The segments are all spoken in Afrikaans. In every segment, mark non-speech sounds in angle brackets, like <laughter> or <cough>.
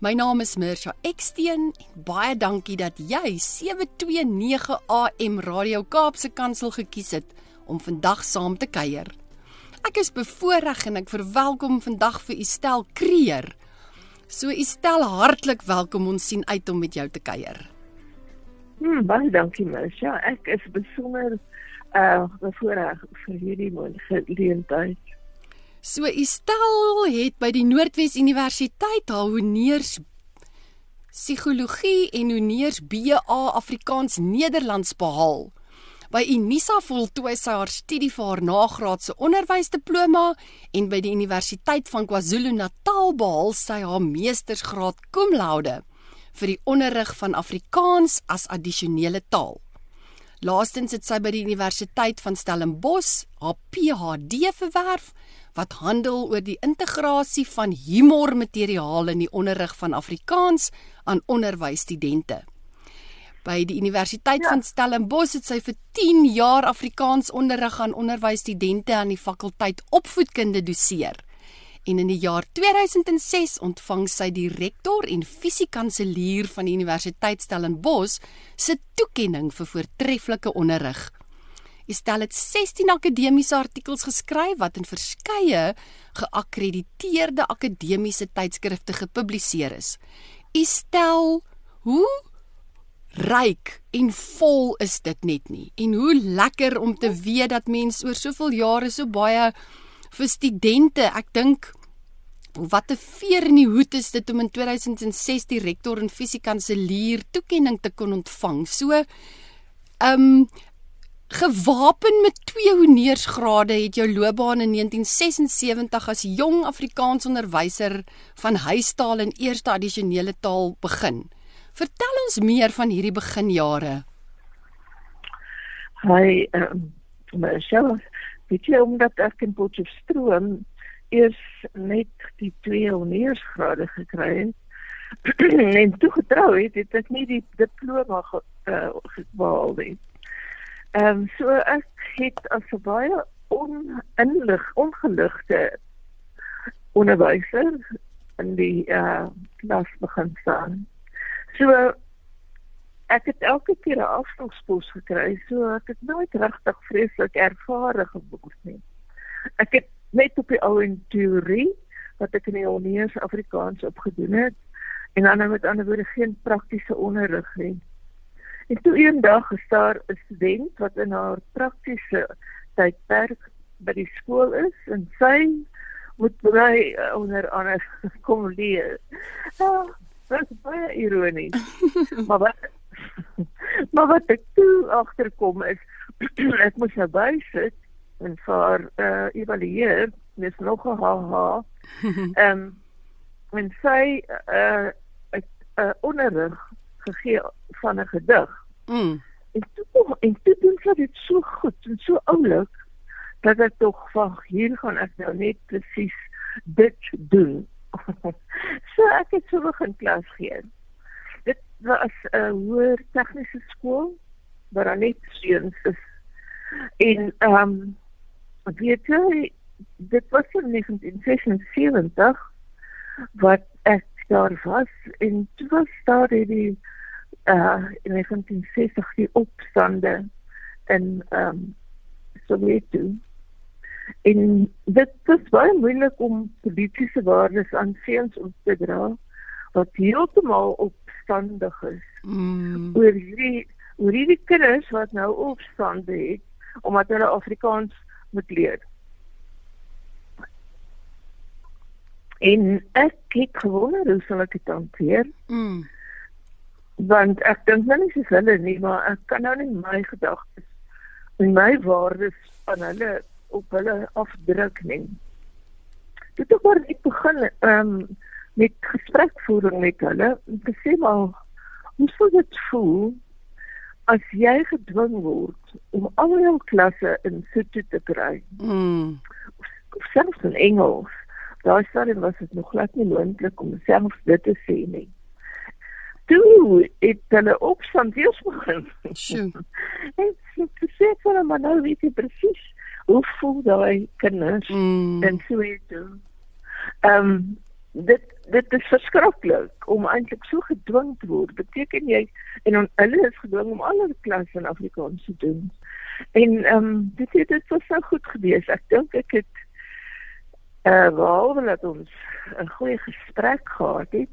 My naam is Mirsha Eksteen en baie dankie dat jy 729 AM Radio Kaapse Kansel gekies het om vandag saam te kuier. Ek is bevoorreg en ek verwelkom vandag vir Estel Kreer. So Estel, hartlik welkom ons sien uit om met jou te kuier. Hmm, baie dankie Mirsha. Ek is besonder uh bevoorreg vir hierdie geleentheid. So Estel het by die Noordwes Universiteit haar honeurs psigologie en honeurs BA Afrikaans Nederlands behaal. By Unisa voltooi sy haar studie vir haar nagraadse onderwysdiploma en by die Universiteit van KwaZulu-Natal behaal sy haar meestersgraad cum laude vir die onderrig van Afrikaans as addisionele taal. Laastens het sy by die Universiteit van Stellenbosch haar PhD verwerf wat handel oor die integrasie van humormateriaal in die onderrig van Afrikaans aan onderwysstudente. By die Universiteit ja. van Stellenbosch het sy vir 10 jaar Afrikaans onderrig aan onderwysstudente aan die fakulteit opvoedkunde doseer en in die jaar 2006 ontvang sy die rektor en fisiekanselier van die Universiteit Stellenbosch se toekenning vir voortreffelike onderrig. Estel het 16 akademiese artikels geskryf wat in verskeie geakkrediteerde akademiese tydskrifte gepubliseer is. Estel, hoe ryk en vol is dit net nie en hoe lekker om te weet dat mens oor soveel jare so baie vir studente. Ek dink wat 'n veer in die hoed is dit om in 2006 die rektor en fisiekanselier toekenning te kon ontvang. So ehm um, gewapen met twee honeursgrade het jou loopbaan in 1976 as jong Afrikaans onderwyser van huistaal en eerste addisionele taal begin. Vertel ons meer van hierdie beginjare. Hy ehm um, Michelle weet jy omdat ek in Potchefstroom eers net die twee honeursgrade gekry het <clears throat> en toe getrou het, het ek nie die diploma ge, uh, gehaal nie. Ehm um, so ek het as 'n baie oninlig ongeligte onderwyser in die uh klas begin staan. So ek het elke keer 'n afstandspos gekry, so ek het nooit regtig vreeslik ervare geword nie. Ek het net op die ou en teorie wat ek in die Oneers Afrikaans opgedoen het en dan met ander woorde geen praktiese onderrig nie. En toe eendag is daar 'n student wat in haar praktiese tydperk by die skool is en sy moet by uh, onder anders <laughs> kom leer. Ah, dit is baie ironies. <laughs> maar wat <laughs> maar wat ek toe agterkom is <clears throat> ek moes nou bysit en vir uh evalueer dis nog 'n haha ehm en sy uh 'n uh, onderrig gegee van 'n gedig mm. en toe en toe doen sy dit so goed en so oulik dat ek tog van hier gaan ek nou net presies dit doen <laughs> so ek het so begin klas gee was 'n uh, hoër tegniese skool waar daar net seuns is. En ehm um, weet jy dit was in 1976 wat daar was en toe was daar die uh in 1960 die opstande in ehm um, Soweto. En dit was baie moeilik om politieke waardes aan seuns op te dra wat heeltemal op opstandig is. Mm. Oor hierdie oor hierdie kinders wat nou opstande het omdat hulle Afrikaans moet leer. En ek kyk gewonder hoe sal ek dit hanteer? Mm. Want ek dink nou nie soos hulle nie, maar ek kan nou nie my gedagtes en my waardes aan hulle op hulle afdruk nie. Dit het maar net begin ehm um, met gesprekvoering met hulle. Ek sê maar hoe sou dit voel as jy gedwing word om al jou klasse in Sotho te kry? Mm. Of, of selfs in Engels. Daar staan was dit nog glad nie moontlik om selfs dit te sê nie. Toe het hulle opstand weer begin. Sjoe. <laughs> En so sê hulle maar nou weet jy presies hoe voel daai kinders Mm. en so het ehm um, dit dit is verskriklik om eintlik so gedwing te word. Beteken jy en on, hulle is gedwing om alle klasse in Afrikaans te doen. En ehm um, dit het dit was so goed gewees. Ek dink ek het uh, behalwe dat ons 'n goeie gesprek gehad het,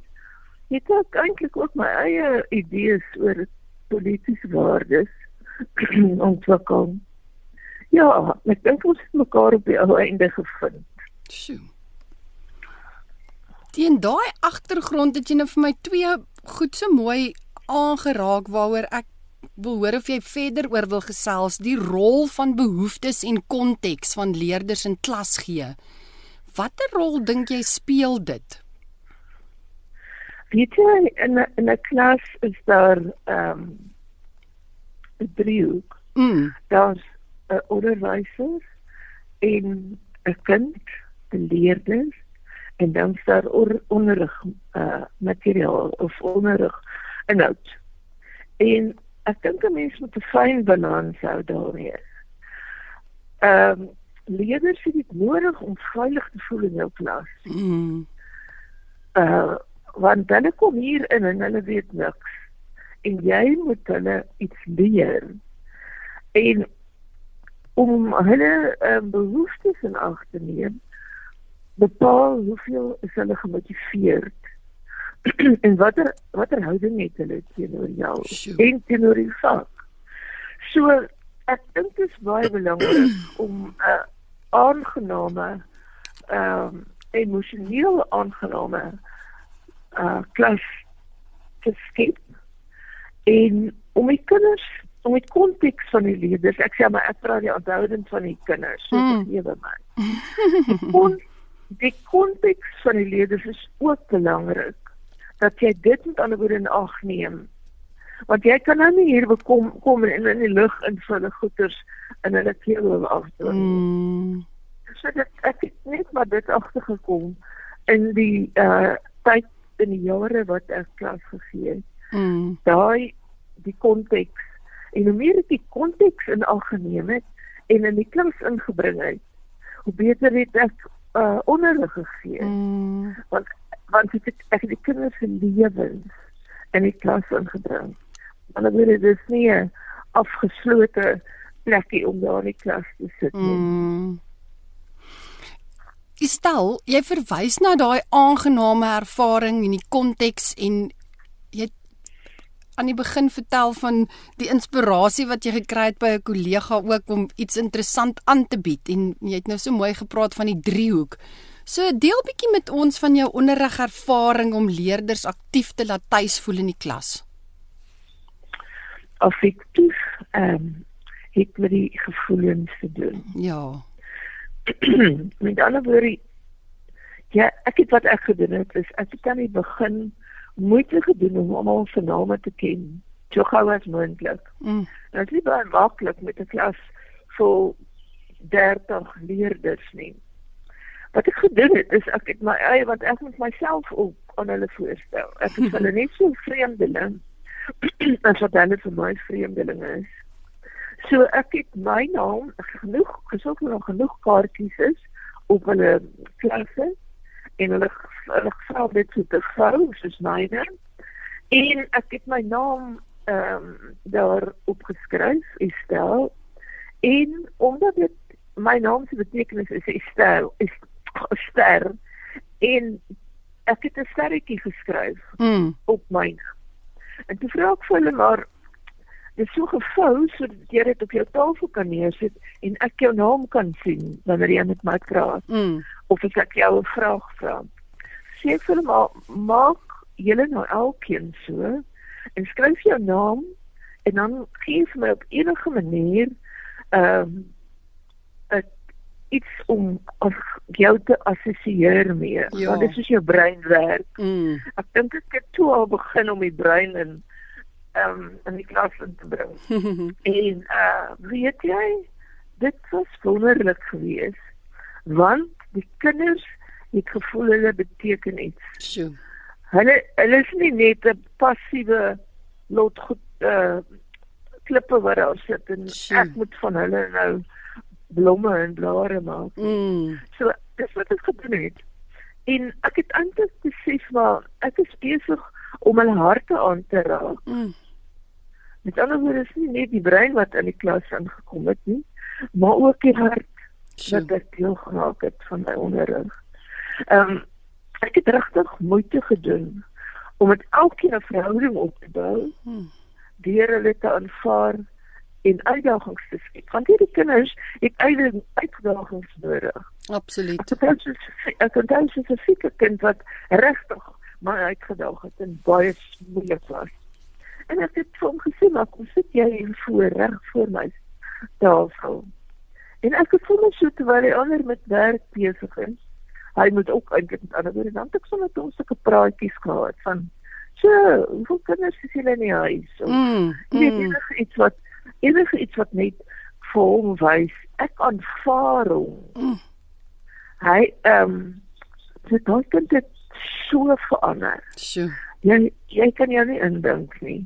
het ek eintlik ook my eie idees oor politieke waardes <clears throat> ontwikkel. Ja, ek dink ons het mekaar op die ou einde gevind. Sjoe. Teen daai agtergrond het jy nou vir my twee goed so mooi aangeraak waaroor ek wil hoor of jy verder oor wil gesels die rol van behoeftes en konteks van leerders in klas gee. Watter rol dink jy speel dit? Weet jy in 'n in 'n klas is daar ehm um, 'n driehoek. Mm. Daar's 'n onderwyser en 'n kind, 'n leerder en dan is daar or, onderrig uh materiaal of onderrig inhoud. En ek dink 'n mens moet 'n fyn balans hou daarmee. Ehm um, leerders het dit nodig om veilig te voel in jou klas. Mm. uh want hulle kom hier in en hulle weet niks en jy moet hulle iets leer en om hulle um, behoeftes in ag te neem bepaal hoeveel is hulle gemotiveerd <clears throat> en watter watter houding het hulle teenoor jou Sjoe. en teenoor die vak so ek dink dit is baie belangrik om 'n uh, aangename ehm um, emosioneel aangename uh klas te skep. En om die kinders om die konteks van die leerders ek sê maar ek praat die onthoudend van die kinders so Mm. vergewe my die, kon, die konteks van die leerders is ook belangrik dat jy dit met ander woorde in ag neem want jy kan nou nie hier bekom kom en in die lug in vir hulle goeters in hulle keel afdruk Mm. so dit ek het net maar dit agtergekom in die uh tyd in die jare wat ek klas gegee het. Mm. Daai die konteks en hoe meer ek die konteks in ag geneem het en in die klas ingebring het, hoe beter het ek uh onderrig gegee. Mm. Want want ek het, ek het die kinders se lewens in die klas ingebring. Maar dit is dis nie 'n afgeslote plekkie om daar in die klas te sit nie. Mm. Stel, jy verwys na daai aangename ervaring en die konteks en jy aan die begin vertel van die inspirasie wat jy gekry het by 'n kollega ook om iets interessant aan te bied en jy het nou so mooi gepraat van die driehoek. So deel bietjie met ons van jou onderrigervaring om leerders aktief te laat tuis voel in die klas. Affektief ehm um, het met die gevoelens te doen. Ja. <clears throat> met ander woorde ja, ek het wat ek gedoen het is ek het aan die begin moeite gedoen om almal se name te ken. So gou as moontlik. Mm. Dit is baie maklik met 'n klas vol 30 leerders nie. Wat ek gedoen het is ek het my eie wat ek met myself op aan hulle voorstel. Ek is <laughs> hulle net so vreemdeling <clears throat> as wat hulle vir my vreemdeling is. So ek het my naam genoeg gesoek nog genoeg kaartjies is op hulle klasse en hulle hulle gevra dit so te vrou soos myne en ek het my naam ehm um, daar opgeskryf Estel en omdat dit my naam se betekenis is Estel is ster en ek het 'n sterretjie geskryf Mm. op my naam. En toe vra ek vir hulle maar dit is so gevou sodat jy dit op jou tafel kan neersit en ek jou naam kan sien wanneer jy met my praat Mm. of as ek jou 'n vraag vra. Sê vir hulle maar maak julle nou elkeen so en skryf jou naam en dan gee vir my op enige manier ehm um, iets om as jou te assosieer mee. Ja. Want dit is jou brein werk. Mm. Ek dink ek het toe al begin om die brein in um, in die klas in te bring. <laughs> en uh weet jy, dit was wonderlik geweest want die kinders het gevoel hulle beteken iets. Sjoe. Hulle hulle is nie net 'n passiewe lot goed uh klippe wat daar sit en Sjoe. ek moet van hulle nou blomme en blare maak. Mm. So dis wat ek gedoen het. En ek het eintlik besef maar ek is besig om hulle harte aan te raak. Mm. Met ander woorde is nie net die brein wat in die klas aangekom het nie, maar ook die hart Sjoe. wat ek deel gemaak het van my onderrig. Ehm um, ek het regtig moeite gedoen om met elkeen 'n verhouding op te bou Hmm. deur hulle te aanvaar en uitdagings te skep. Want hierdie kinders het uit uitdagings nodig. Absoluut. Ek het dan spesifieke kind wat regtig my uitgedaag het en baie moeilik was. En ek het vir hom gesê, "Maar kom sit jy hier voor reg voor my tafel." En ek het sommer so terwyl die ander met werk besig is. Hy moet ook eintlik met ander woorde dan ek sommer met hom sulke praatjies gehad van So, hoeveel kinders is julle in die huis? Of, Mm. Jy weet mm. iets wat enige iets wat net vir hom wys ek aanvaar hom. Mm. Hy ehm um, dit daai kind het so verander. Sjoe. Jy jy kan jou nie indink nie.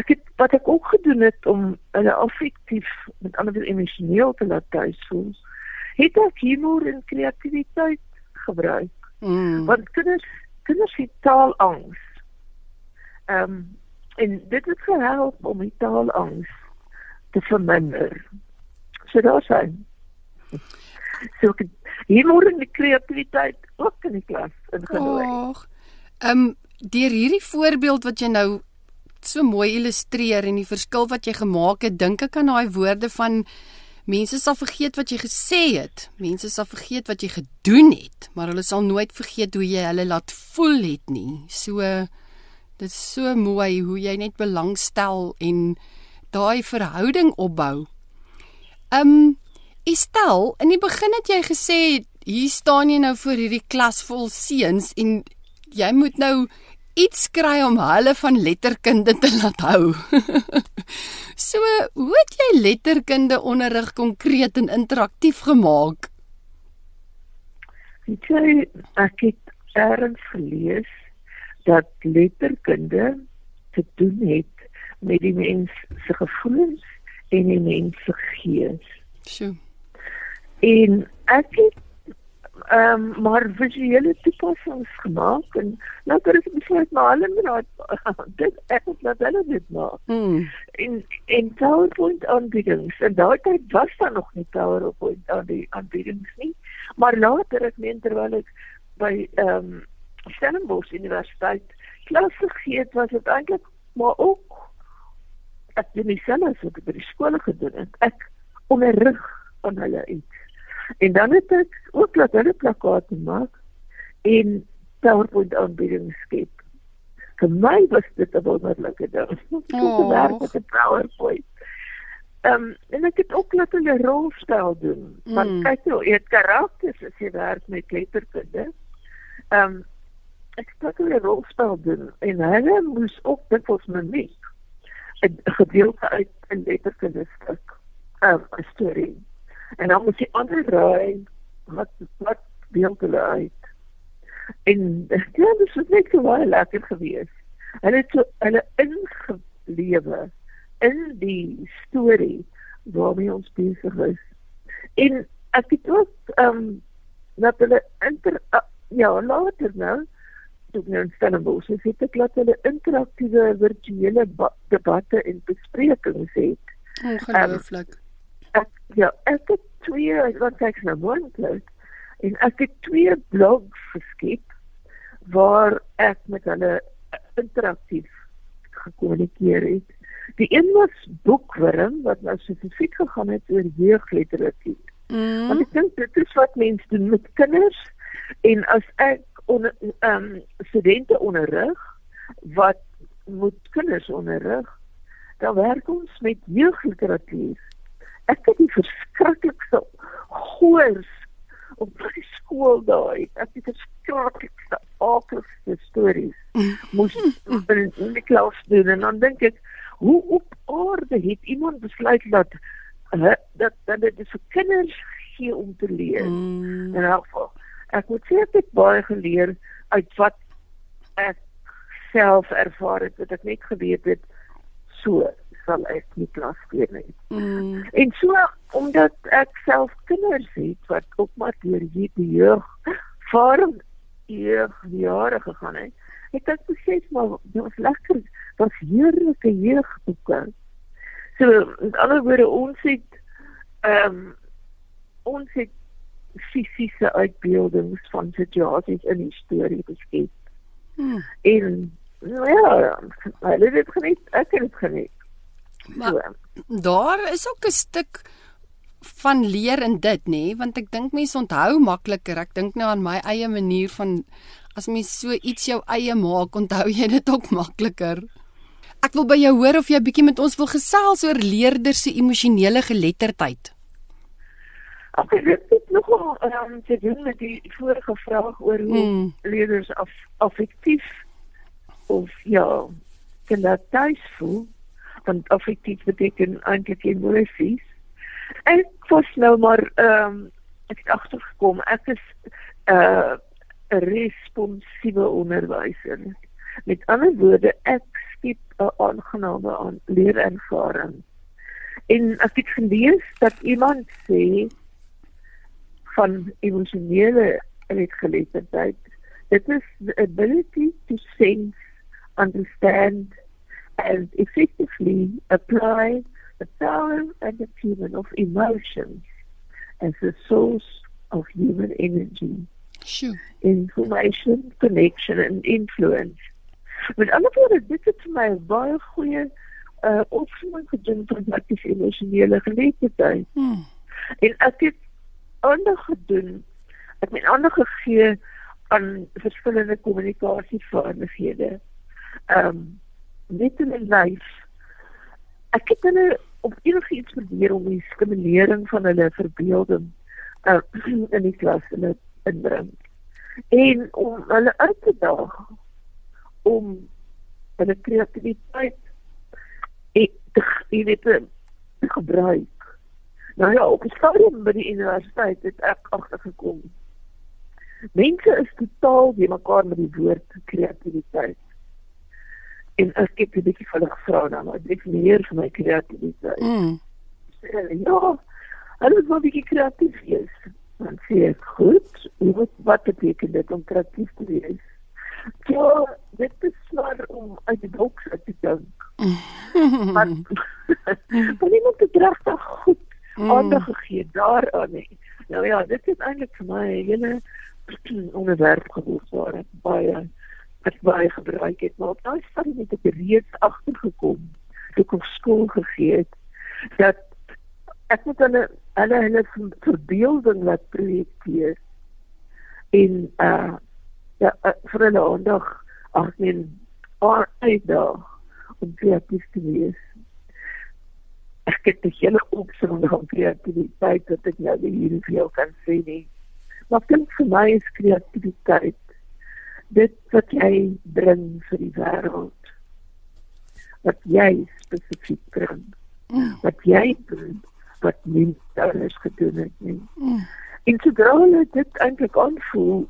Ek het wat ek ook gedoen het om hulle affektief met ander woorde emosioneel te laat tuis voel. Het ek humor en kreatiwiteit gebruik. Mm. Want kinders kinders het taalangs. Ehm um, en dit het gehelp om die taalangs te verminder. So daar sien. So het humor en die kreatiwiteit ook in die klas ingedooi. Ag. Ehm um, deur hierdie voorbeeld wat jy nou so mooi illustreer en die verskil wat jy gemaak het, dink ek aan daai woorde van mense sal vergeet wat jy gesê het. Mense sal vergeet wat jy gedoen het, maar hulle sal nooit vergeet hoe jy hulle laat voel het nie. So dit is so mooi hoe jy net belangstel en daai verhouding opbou. Ehm um, Estel, in die begin het jy gesê hier staan jy nou voor hierdie klas vol seuns en jy moet nou iets kry om hulle van letterkunde te laat hou. <laughs> so, hoe het jy letterkunde onderrig konkreet en interaktief gemaak? Weet jy, ek het ergens gelees dat letterkunde te doen het met die mens se gevoelens en die mens se gees. Sjoe. En ek het ehm um, maar visuele toepassings gemaak en nou kan ek besluit maar hulle moet <laughs> dit ek het laat hulle dit maak. Mm. En en PowerPoint aanbiedings en daai tyd was daar nog nie PowerPoint aan die aanbiedings nie. Maar later ek meen terwyl ek by ehm um, Stellenbosch Universiteit klasse gegee het, was dit eintlik maar ook ek doen dieselfde as wat ek by die skole gedoen het. Ek onderrig aan hulle iets. En dan het ek ook laat hulle plakate maak en PowerPoint aanbiedings skep. Vir my was dit 'n wonderlike ding. <laughs> Om te Oh. werk met 'n PowerPoint. Ehm um, en ek het ook laat hulle rolspel doen. Want Mm. kyk nou, jy het karakters as jy werk met letterkunde. Ehm um, ek het ook hulle rolspel doen en hulle moes ook dikwels mimiek 'n gedeelte uit 'n letterkunde stuk. Ehm um, 'n storie. En dan moet jy ander raai wat wat beeld hulle uit. En ja, dit was net so baie lekker geweest. Hulle het so hulle ingelewe in die storie waarmee ons besig is. En ek het ook ehm um, dat hulle inter uh, ja, later nou toe nou in Stellenbosch is, het ek laat hulle interaktiewe virtuele ba- debatte en besprekings het Ongelooflik. ek ja, ek het twee wat ek nou moontlik en ek het twee blogs geskep waar ek met hulle interaktief gekommunikeer het. Die een was boekwurm wat nou spesifiek gegaan het oor jeugliteratuur. Want Mm. ek dink dit is wat mense doen met kinders en as ek onder ehm um, studente onderrig wat moet kinders onderrig, dan werk ons met jeugliteratuur. Ek het die verskriklikste goors op my skool daai. Ek het die verskriklikste aardigste stories moes <laughs> in, die klas doen en dan dink ek hoe op aarde het iemand besluit dat uh, dat dat dit vir kinders gee om te leer. Mm. In elk geval, ek moet sê ek het baie geleer uit wat ek self ervaar het, wat ek net geweet het so sal ek nie klas gee nie. Mm. En so omdat ek self kinders het wat ook maar deur hierdie jeug vorm jeug jare gegaan het. Ek het besef maar dit was lekker, was heerlike jeugboeke. So in ander woorde ons het ehm um, ons het fisiese uitbeeldings van situasies in die storie beskryf. Hmm. En nou ja, hulle het geniet, ek het dit geniet. Maar so. daar is ook 'n stuk van leer in dit nê, nee? want ek dink mense onthou makliker. Ek dink nou aan my eie manier van as mens so iets jou eie maak, onthou jy dit ook makliker. Ek wil by jou hoor of jy 'n bietjie met ons wil gesels oor leerders se emosionele geletterdheid. Ek het nog um, te doen met die vorige vraag oor hoe hmm. leerders af, affektief of ja, kindertuis voel want affektief beteken eintlik emosies. Ek was nou maar ehm um, ek het agtergekom ek is 'n uh, responsiewe onderwyser. Met ander woorde, ek skep 'n aangename aan leerervaring. En ek het gelees dat iemand sê van emosionele geletterdheid, dit is the ability to sense, understand and effectively apply the power and achievement of emotions as a source of human energy. Sure. Information, connection and influence. Met ander woorde, dit het vir my baie goeie uh opsomming gedoen van wat emosionele geletterdheid. Hmm. En ek het ander gedoen. Ek het ander gegee aan verskillende kommunikasievaardighede. Ehm um, net in my lyf. Ek het hulle op enigiets probeer om die stimulering van hulle verbeelding uh, <clears throat> in die klas te inbring. En om hulle uit te daag om hulle kreatiwiteit te weet te, te gebruik. Nou ja, op die stadium by die universiteit het ek agtergekom. Mense is totaal nie mekaar met die woord kreatiwiteit en ek het 'n bietjie van gevra dan wat definieer vir my kreatiwiteit. Mm. Ja, hulle wil 'n bietjie kreatief wees. Dan sê ek goed, wat wat beteken dit om kreatief te wees? Ja, dit is maar om uit die boks te dink. <laughs> maar <laughs> maar nie moet dit regtig goed mm. aandag gegee daaraan nie. Nou ja, dit is eintlik vir my 'n hele <clears throat> onderwerp geword waar ek baie wat baie gebruik het maar op daai stadium het ek reeds agtergekom toe ek op skool gegee het dat ek moet hulle hulle hulle verbeelding laat projekteer in uh ja uh, vir hulle aandag ag nee uitdag om kreatief te wees ek het die hele opsomming van kreatiwiteit wat ek nou hier vir jou kan sê nie. Maar dink vir my is kreatiwiteit dit wat jy bring vir die wêreld. Wat jy spesifiek bring. Mm. wat jy doen wat nie anders gedoen het nie. Mm. en sodra hulle dit eintlik aanvoel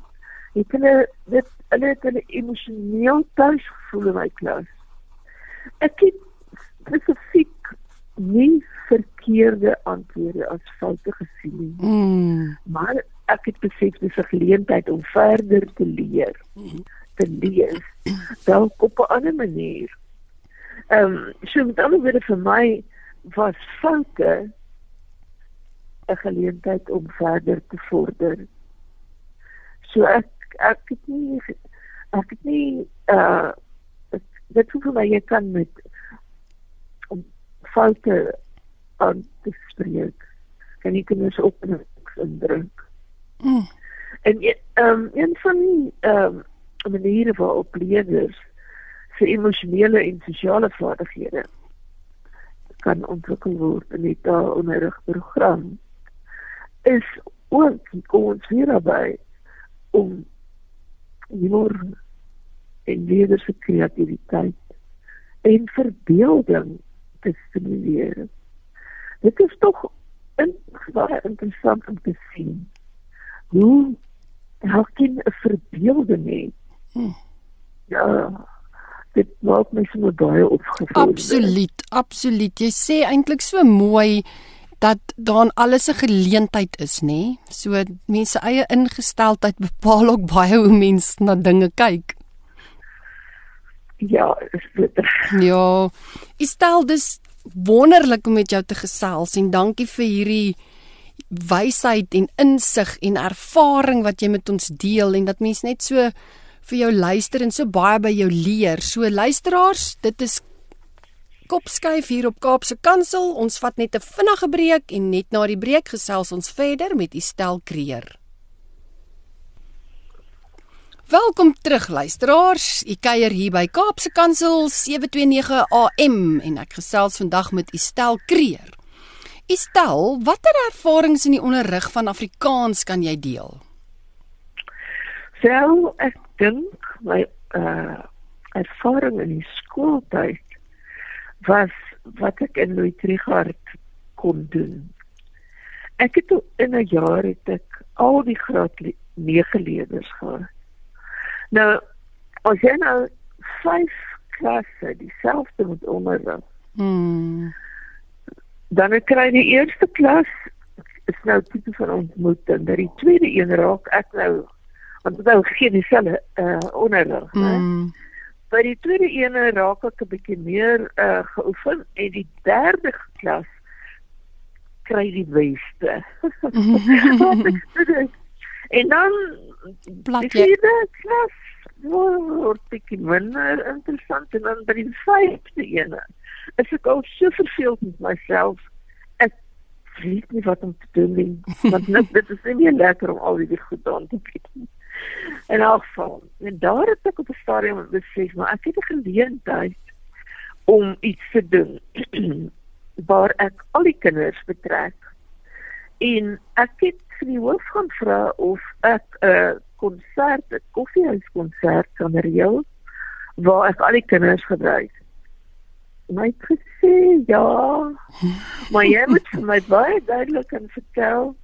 het hulle dit hulle het hulle emosioneel tuis gevoel in my klas. Ek het spesifiek nie verkeerde antwoorde as foute gesien nie mm. maar ek het besef dis 'n geleentheid om verder te leer te lees dalk op 'n ander manier. Ehm um, so met ander woorde vir my was foute 'n geleentheid om verder te vorder. So ek ek het nie ek het nie uh dit hoef my jy kan met foute aan te spreek. Kan jy kinders op en drink? Mm. En ehm um, een van die ehm um, maniere waarop leerders se emosionele en sosiale vaardighede kan ontwikkel word in die taalonderrigprogram is ook die ons weer naby om humor en leerders se kreatiwiteit en verbeelding te stimuleer. Dit is tog baie interessant om te sien hoe elkeen 'n verbeelding het. Hmm. Ja, dit maak my so baie opgevul. Absoluut, absoluut. Jy sê eintlik so mooi dat daar alles 'n geleentheid is, nê? Nee? So mense eie ingesteldheid bepaal ook baie hoe mense na dinge kyk. Ja, is dit. Ja. Ek stel dis wonderlik om met jou te gesels en dankie vir hierdie wysheid en insig en ervaring wat jy met ons deel en dat mense net so vir jou luister en so baie by jou leer. So luisteraars, dit is kopskuif hier op Kaapse Kansel. Ons vat net 'n vinnige breek en net na die breek gesels ons verder met Estel Kreer. Welkom terug luisteraars. Ek kuier hier by Kaapse Kansel 729 AM en ek gesels vandag met Estel Kreer. Estel, watter ervarings in die onderrig van Afrikaans kan jy deel? Sel, ek dink my uh ervaring in die skooltyd was wat ek in Louis-Trichardt kon doen. Ek het in 'n jaar het ek al die graad 9 leerders gehad. Nou as jy nou 5 klasse dieselfde moet onderrig. Hmm. Dan kry die eerste klas is nou tipe van ontmoeting. Dat die tweede een raak ek nou want dit nou gee dieselfde uh onderrig, né? Hmm by die tweede ene raak ek 'n bietjie meer uh geoefen en die derde klas kry die beste. <laughs> <laughs> en dan plakkie klas word bietjie minder interessant en dan by die vyfde ene is ek al so verveeld met myself ek weet nie wat om te doen nie want net dit is nie meer lekker om al die goed aan te doen in elk geval. En daar het ek op 'n stadium besef, maar ek het 'n geleentheid om iets te doen <clears throat> waar ek al die kinders betrek. En ek het vir die hoof gaan vra of ek 'n konsert, 'n koffiehuiskonsert kan reël waar ek al die kinders gebruik. My gesê ja. Maar jy moet vir my baie duidelik en vertel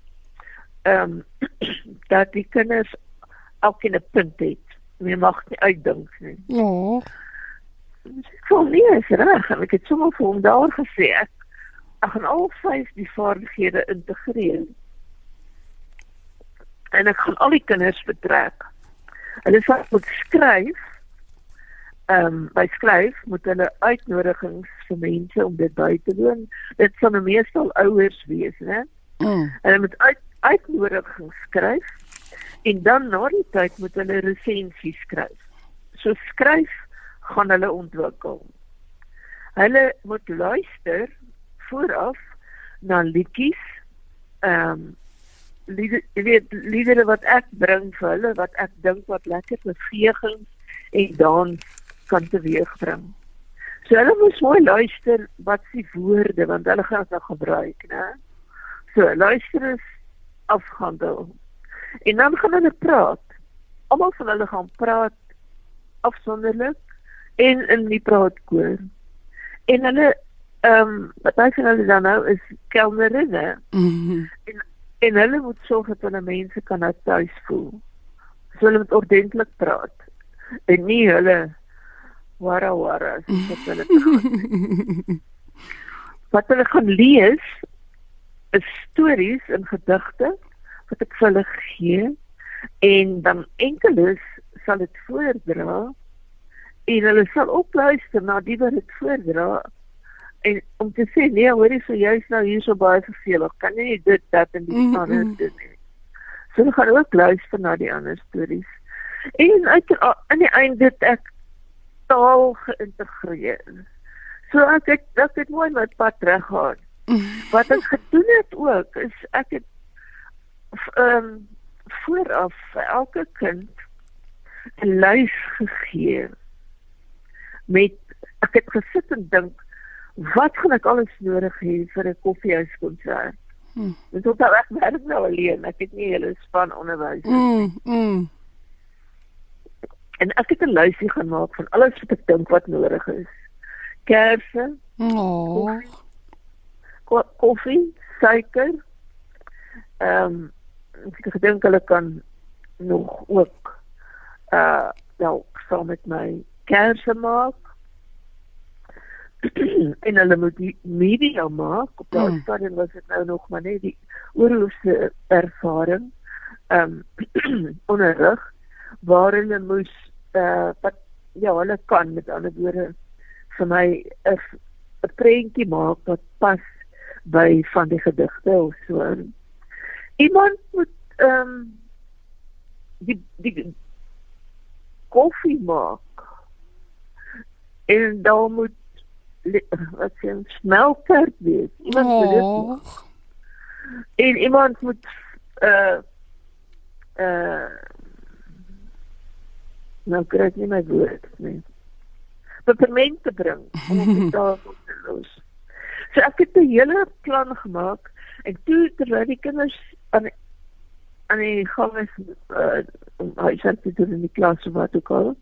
ehm um, <clears throat> dat die kinders elkeen 'n punt het. Jy mag nie uitdink nie. Ja. So nie is reg. Ek het sommer vir hom daar gesê ek ek gaan al vyf die vaardighede integreer. En ek gaan al die kinders betrek. Hulle sal moet skryf. Ehm um, by skryf moet hulle uitnodigings vir mense om dit by te woon. Dit sal meestal ouers wees, né? Mm. Hulle moet uit uitnodigings skryf en dan na die tyd moet hulle resensies skryf. So skryf gaan hulle ontwikkel. Hulle moet luister vooraf na liedjies. Ehm um, liedere wat ek bring vir hulle wat ek dink wat lekker bewegings en dans kan teweegbring. So hulle moet mooi luister wat se woorde want hulle gaan dit nou gebruik, né? So luister is afhandel. En dan gaan hulle praat. Almal van hulle gaan praat afsonderlik en in die praatkoor. En hulle ehm um, wat hy van hulle dan nou is kelnerinne. Mm -hmm. En en hulle moet sorg dat hulle mense kan nou tuis voel. So hulle moet ordentlik praat. En nie hulle wara wara soos <laughs> hulle Wat hulle gaan lees is stories en gedigte wat ek vir hulle gee en dan enkeles sal dit voordra en hulle sal ook luister na die wat dit voordra en om te sê nee hoor jy so jy's nou hier so baie vervelig kan jy dit dat en die ander mm -hmm. doen so hulle gaan ook luister na die ander stories. En uit in die einde dit ek taal geïntegreer. So ek ek ek het mooi my pad reg gehad wat ek gedoen het ook is ek het ehm um, vooraf vir elke kind 'n lys gegee met ek het gesit en dink wat gaan ek alles nodig hê vir 'n koffiehuiskonsert. Hmm. Dit is ook reg werk nou alleen. Ek het nie hele span onderwys nie. Mm, mm. En ek het 'n lysie gemaak van alles wat ek dink wat nodig is. Kersse, Oh. ko koffie, suiker. Ehm um, ek gedink hulle kan nog ook uh wel saam met my kersse maak. <clears throat> en hulle moet die media maak. Op daardie Hmm. stadium was dit nou nog maar net die oorlose ervaring. Ehm um, <clears throat> onderrig waar hulle moes uh wat ja, hulle kan met ander woorde vir my 'n 'n prentjie maak wat pas by van die gedigte of so. Iemand moet ehm um, die die koffie maak. En dan moet wat sê 'n smeltert wees. Iemand moet dit. Oh. En iemand moet uh uh nou kry ek nie my woord nie. Pepermente bring om op die <laughs> tafel te los. So ek het 'n hele plan gemaak en toe terwyl die kinders aan aan die gang is uh, om huiswerk te doen in die klas of wat ook al,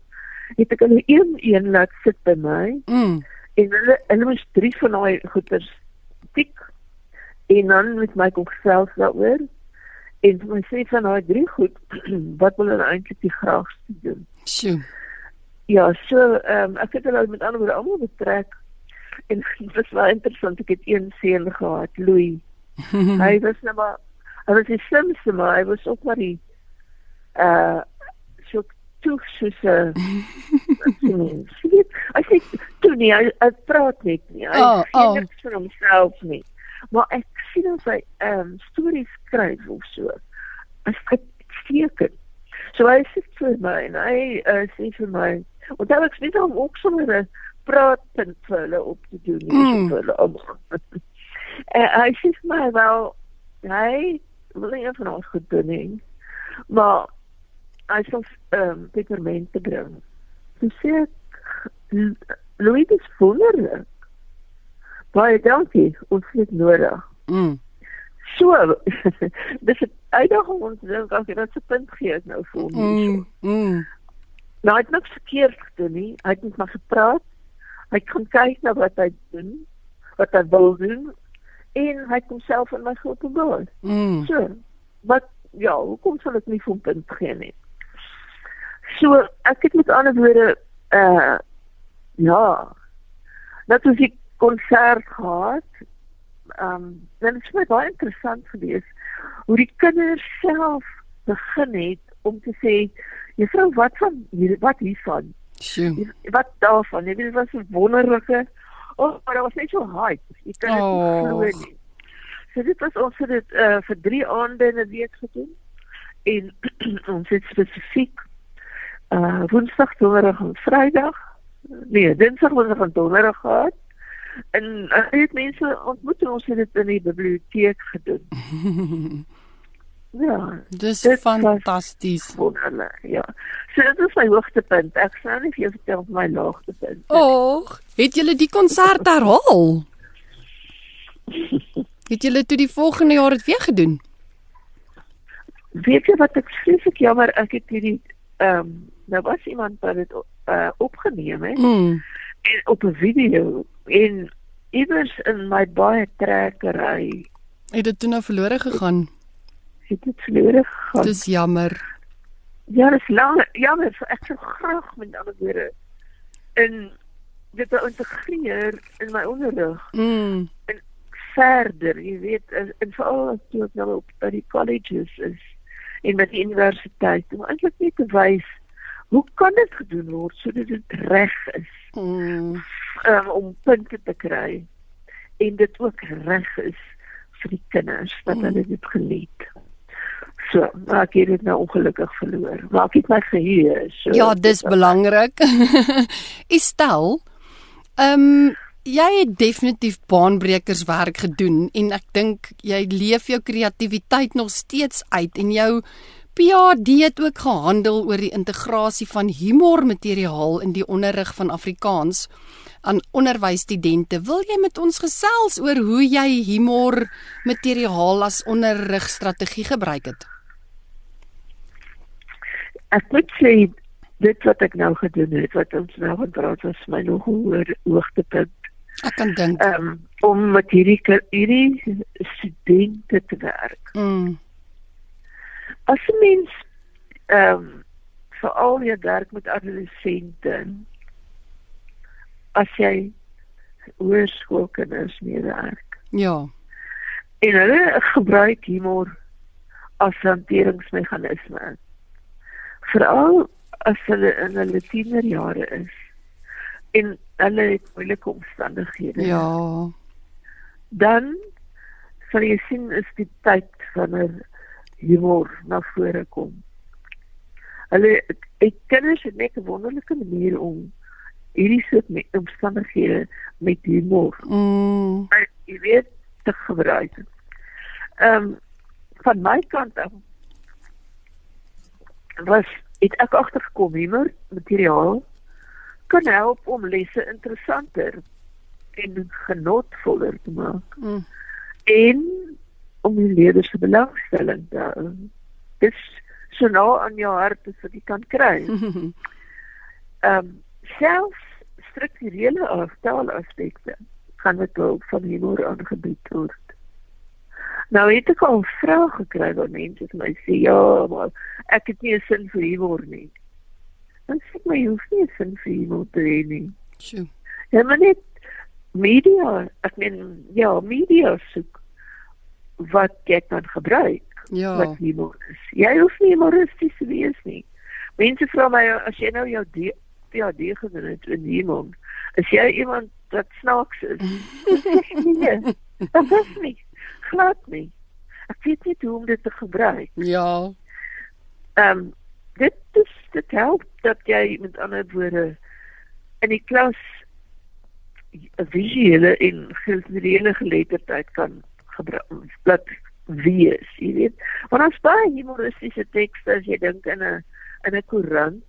het ek hulle een een laat sit by my Mm. En hulle hulle moes drie van daai goeters tik en dan met my kom gesels daaroor. En my sê van daai drie goed <clears throat> wat wil hulle eintlik die graagste doen? Sjoe. ja so ehm um, ek het hulle met ander woorde almal betrek. En <laughs> dit was baie interessant. Ek het een seun gehad Louis. <laughs> Hy was nou maar hy was die slimste maar hy was ook maar die uh toe soos 'n Ek sê toe nie, hy, hy praat net nie. Hy Oh, oh, oh. sê niks van homself nie. Maar ek sien hoe hy ehm um, stories skryf of so. Hy's uitstekend. So hy sê vir my en hy uh, sê vir my, want hy het net om ook sommer 'n praatpunt vir hulle op te doen nie Mm. vir hulle almal. <laughs> En hy sê vir my wel hy wil nie van ons goed doen nie. Maar hy sê ehm um, pepermente bring. Toe sê ek "L- Louis is wonderlik. Baie dankie, ons het nodig. Mm. So, <laughs> dis 'n uitdaging om te dink as jy dit se punt gee nou vir hom. Mm. Mm. Nou hy het niks verkeerd gedoen nie. Hy het net maar gepraat. Hy kan kyk na wat hy doen, wat hy wil doen en hy het homself in my geopenbaar. Mm. So, wat ja, hoekom sal ek nie vir hom punt gee nie? So, ek het met ander woorde uh ja, dat ons die konsert gehad. Ehm um, dit is vir my baie interessant geweest hoe die kinders self begin het om te sê, "Juffrou, wat van hier wat hiervan? Sjoe. Wat daarvan? Jy weet dit was 'n wonderlike Oh, maar dit was net so hype. Jy kan dit Oh. nie glo nie. So dit was ons het dit uh, vir 3 aande in 'n week gedoen. En <clears throat> ons het spesifiek uh Woensdag, Donderdag en Vrydag. Nee, Dinsdag, Woensdag en Donderdag gehad. En uh, het mense ontmoet en ons het dit in die biblioteek gedoen. <laughs> Ja, Dis fantasties. wonderlik. Ja. So dit is my hoogtepunt. Ek sou nie vir jou vertel van my laagtepunt. Och, het julle die konsert herhaal? Het julle toe die volgende jaar dit weer gedoen? Weet jy wat ek vreeslik jammer ek het hierdie ehm um, nou was iemand wat dit uh, opgeneem het Mm. en op 'n video en iewers in my baie trekkery Het dit toe nou verlore gegaan? het dit verlore gegaan. Dis jammer. Ja, dis lank jammer, so ek sou graag met ander woorde in dit wou integreer in my onderrig Mm. verder, jy weet, en, en veral as jy nou op by die colleges is en met die universiteit, om eintlik net te wys hoe kan dit gedoen word sodat dit reg is Mm. um, om punte te kry en dit ook reg is vir die kinders dat hulle dit geniet. So, maar ek het dit nou ongelukkig verloor. Maar ek het my geheue. So Ja, dis belangrik. <laughs> Estel, ehm um, jy het definitief baanbrekers werk gedoen en ek dink jy leef jou kreatiwiteit nog steeds uit en jou PhD het ook gehandel oor die integrasie van humormateriaal in die onderrig van Afrikaans aan onderwysstudente. Wil jy met ons gesels oor hoe jy humormateriaal as onderrigstrategie gebruik het? ek moet sê dit wat ek nou gedoen het wat ons nou van praat was my nog hoër hoogtepunt. Ek kan dink. Um, om met hierdie hierdie studente te werk. Mm. As 'n mens ehm um, veral jy werk met adolessente as jy hoërskoolkinders mee werk. Ja. En hulle gebruik humor as hanteringsmeganisme. Veral as hulle in hulle tienerjare is en hulle het moeilike omstandighede. Ja. Dan sal jy sien is die tyd wanneer humor na vore kom. Hulle ek kinders het net 'n wonderlike manier om hierdie soort met omstandighede met humor. Mm. Maar jy weet te gebruik. Ehm um, van my kant af was het ek agtergekom humor materiaal kan help om lesse interessanter en genotvoller te maak. Mm. En om die leerders se belangstelling te hou. Dis so nou aan jou hart as wat jy kan kry. <laughs> Ehm um, selfs strukturele aftaalaspekte kan met hulp van humor aangebied word. Nou het ek al vrae gekry van mense wat my sê ja, maar ek het nie 'n sin vir humor nie. Dan sê ek my jy hoef nie 'n sin vir humor te hê nie. Sjoe. Ja, maar net media, ek meen ja, media soek wat jy kan gebruik Ja. wat humor is. Jy hoef nie humoristies te wees nie. Mense vra my as jy nou jou D- PhD gedoen het in humor, is jy iemand wat snaaks is? Dan nee, <laughs> dat is nie. Glad nie. Ek weet nie hoe om dit te gebruik. Ja. Ehm um, dit is dit help dat jy met ander woorde in die klas visuele en kulturele geletterdheid kan Plat wees, jy weet. Want as baie humoristiese tekste as jy dink in 'n in 'n koerant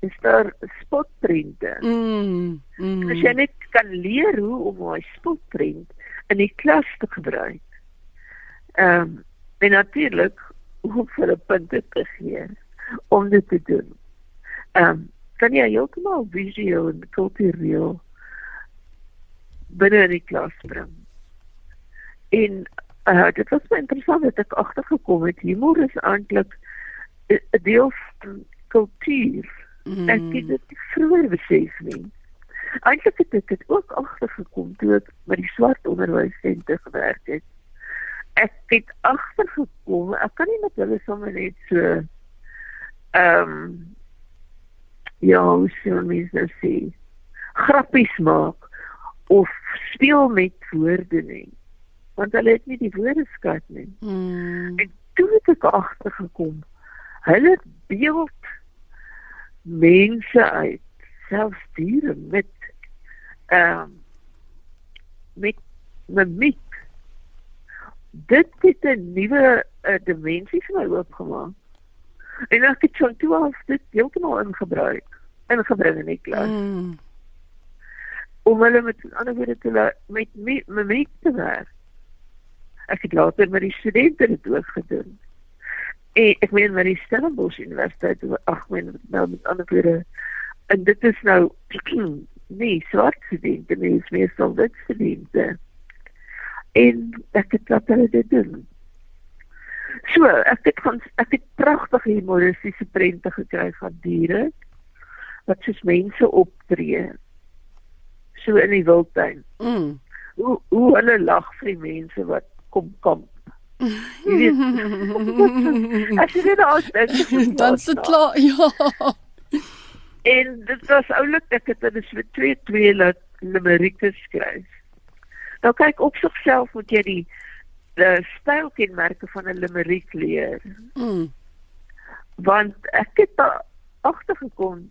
is daar spotprente. Mm. Mm. As jy net kan leer hoe om daai spotprent in die klas te gebruik. Ehm um, en natuurlik hoe vir 'n punte te gee om dit te doen. Ehm um, kan jy heeltemal visueel en kultureel binne in die klas bring. En uh, dit was baie interessant dat ek agtergekom het humor is eintlik 'n 'n deel van kultuur. Mm. Ek het dit vroeër besef nie. Eintlik het ek dit ook agtergekom toe ek met die swart onderwyssentrum gewerk het. Ek het agtergekom, ek kan nie met hulle sommer net so ehm um, ja, hoe sou mens nou sê, grappies maak of speel met woorde nie. Want hulle het nie die woordeskat nie. Mm. En toe het ek agtergekom, hulle beeld mense uit, selfs diere met ehm um, met mimiek. Dit het 'n nuwe uh, dimensie vir my oopgemaak. En ek het van toe af dit heeltemal ingebruik ingebring in die klas Mm. om hulle met ander woorde te met mi- mimiek te werk. Ek het later met die studente dit ook gedoen. En ek meen met die Stellenbosch Universiteit, ag men nou met ander woorde en dit is nou <clears throat> nee, swart studente, nie is meer so wit studente. En ek het laat hulle dit doen. So, ek het van ek het pragtige humoristiese prente gekry van diere wat soos mense optree so in die wildtuin. Mm. Hoe hoe hulle lag vir die mense wat kom kamp. Jy weet. <laughs> As jy dit al dink, Dan se klaar. Ja. En dit was oulik ek het dit met twee twee laat limerieke skryf. Nou kyk op sigself moet jy die die stylkenmerke van 'n limeriek leer. Mm. want ek het agtergekom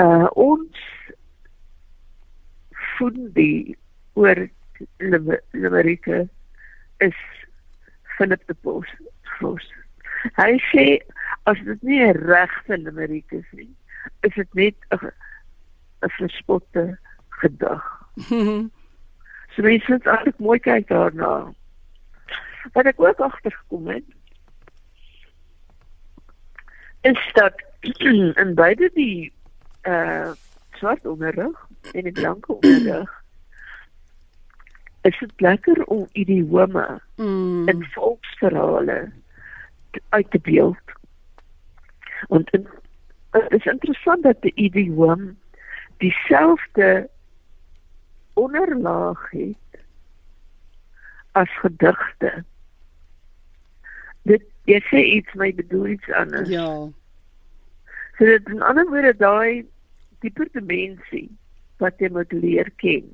uh ons fundie oor Lim- Limerieke is Philip de Bos. Vos. Hy sê as dit nie 'n regte Limeriek is nie, is dit net 'n 'n verspotte gedig. <laughs> So mense moet eintlik mooi kyk daarna. Wat ek ook agtergekom het is dat <clears throat> in beide die uh swart onderrig en die blanke onderrig is dit lekker om idiome Mm. in volksverhale uit te beeld. Want in, het is interessant dat die idioom dieselfde onderlaag het as gedigte. Dit jy sê iets my bedoel iets anders. Ja. So dit in ander woorde daai dieper dimensie wat jy moet leer ken.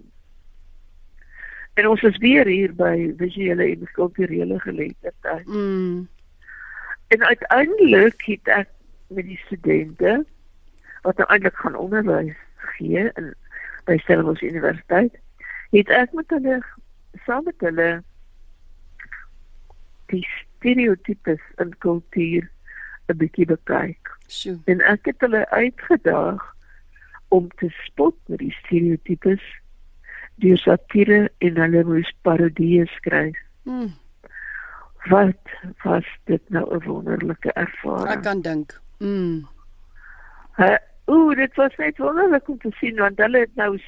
En ons is weer hier by visuele en kulturele geletterdheid. Mm. En uiteindelik het ek met die studente wat nou eintlik gaan onderwys gee in by Stellenbosch Universiteit, het ek met hulle saam met hulle die stereotypes in kultuur 'n bietjie bekyk. Sjoe. En ek het hulle uitgedaag om te spot met die stereotypes deur satire en hulle moes parodieë skryf. Mm. Wat was dit nou 'n wonderlike Ek ervaring. kan dink. Mm. Uh, Ooh, dit was net wonderlik om te sien want hulle het nou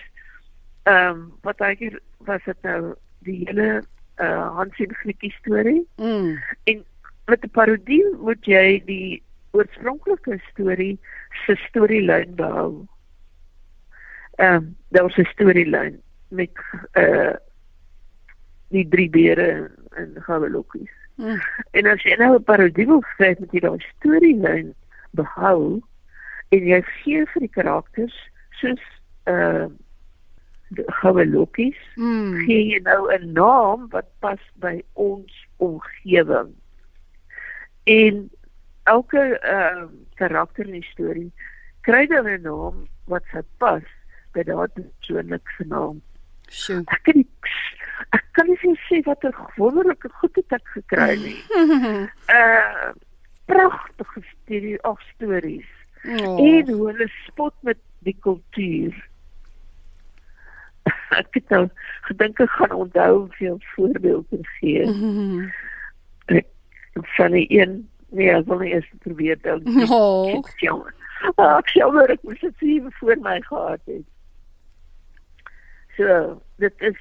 ehm um, wat ek was dit nou die hele uh Hans en Grietjie storie Mm. en met 'n parodie moet jy die oorspronklike storie se storielyn behou. Ehm um, daar was 'n storielyn met uh die drie beere en, en goue lokkies. Mm. En as jy nou 'n parodie wil skryf met jy daai storielyn behou en jy gee vir die karakters soos uh die goue lokkies Mm. gee jy nou 'n naam wat pas by ons omgewing. En elke ehm karakter in die storie kry dan 'n naam wat sy pas by daardie persoonlike naam. Sjoe. Ek kan nie ek kan nie sê wat 'n wonderlike goed het ek gekry nie. Uh <laughs> pragtige storie of stories oh. en hoe hulle spot met die kultuur. <laughs> ek het nou gedink ek gaan onthou veel voorbeelde gee. Mm. <laughs> Ek van die een nee, ek wil nie eers probeer dink. Oh. Ek jammer. Ah, Ek jammer ek moes dit hier voor my gehad het. So, dit is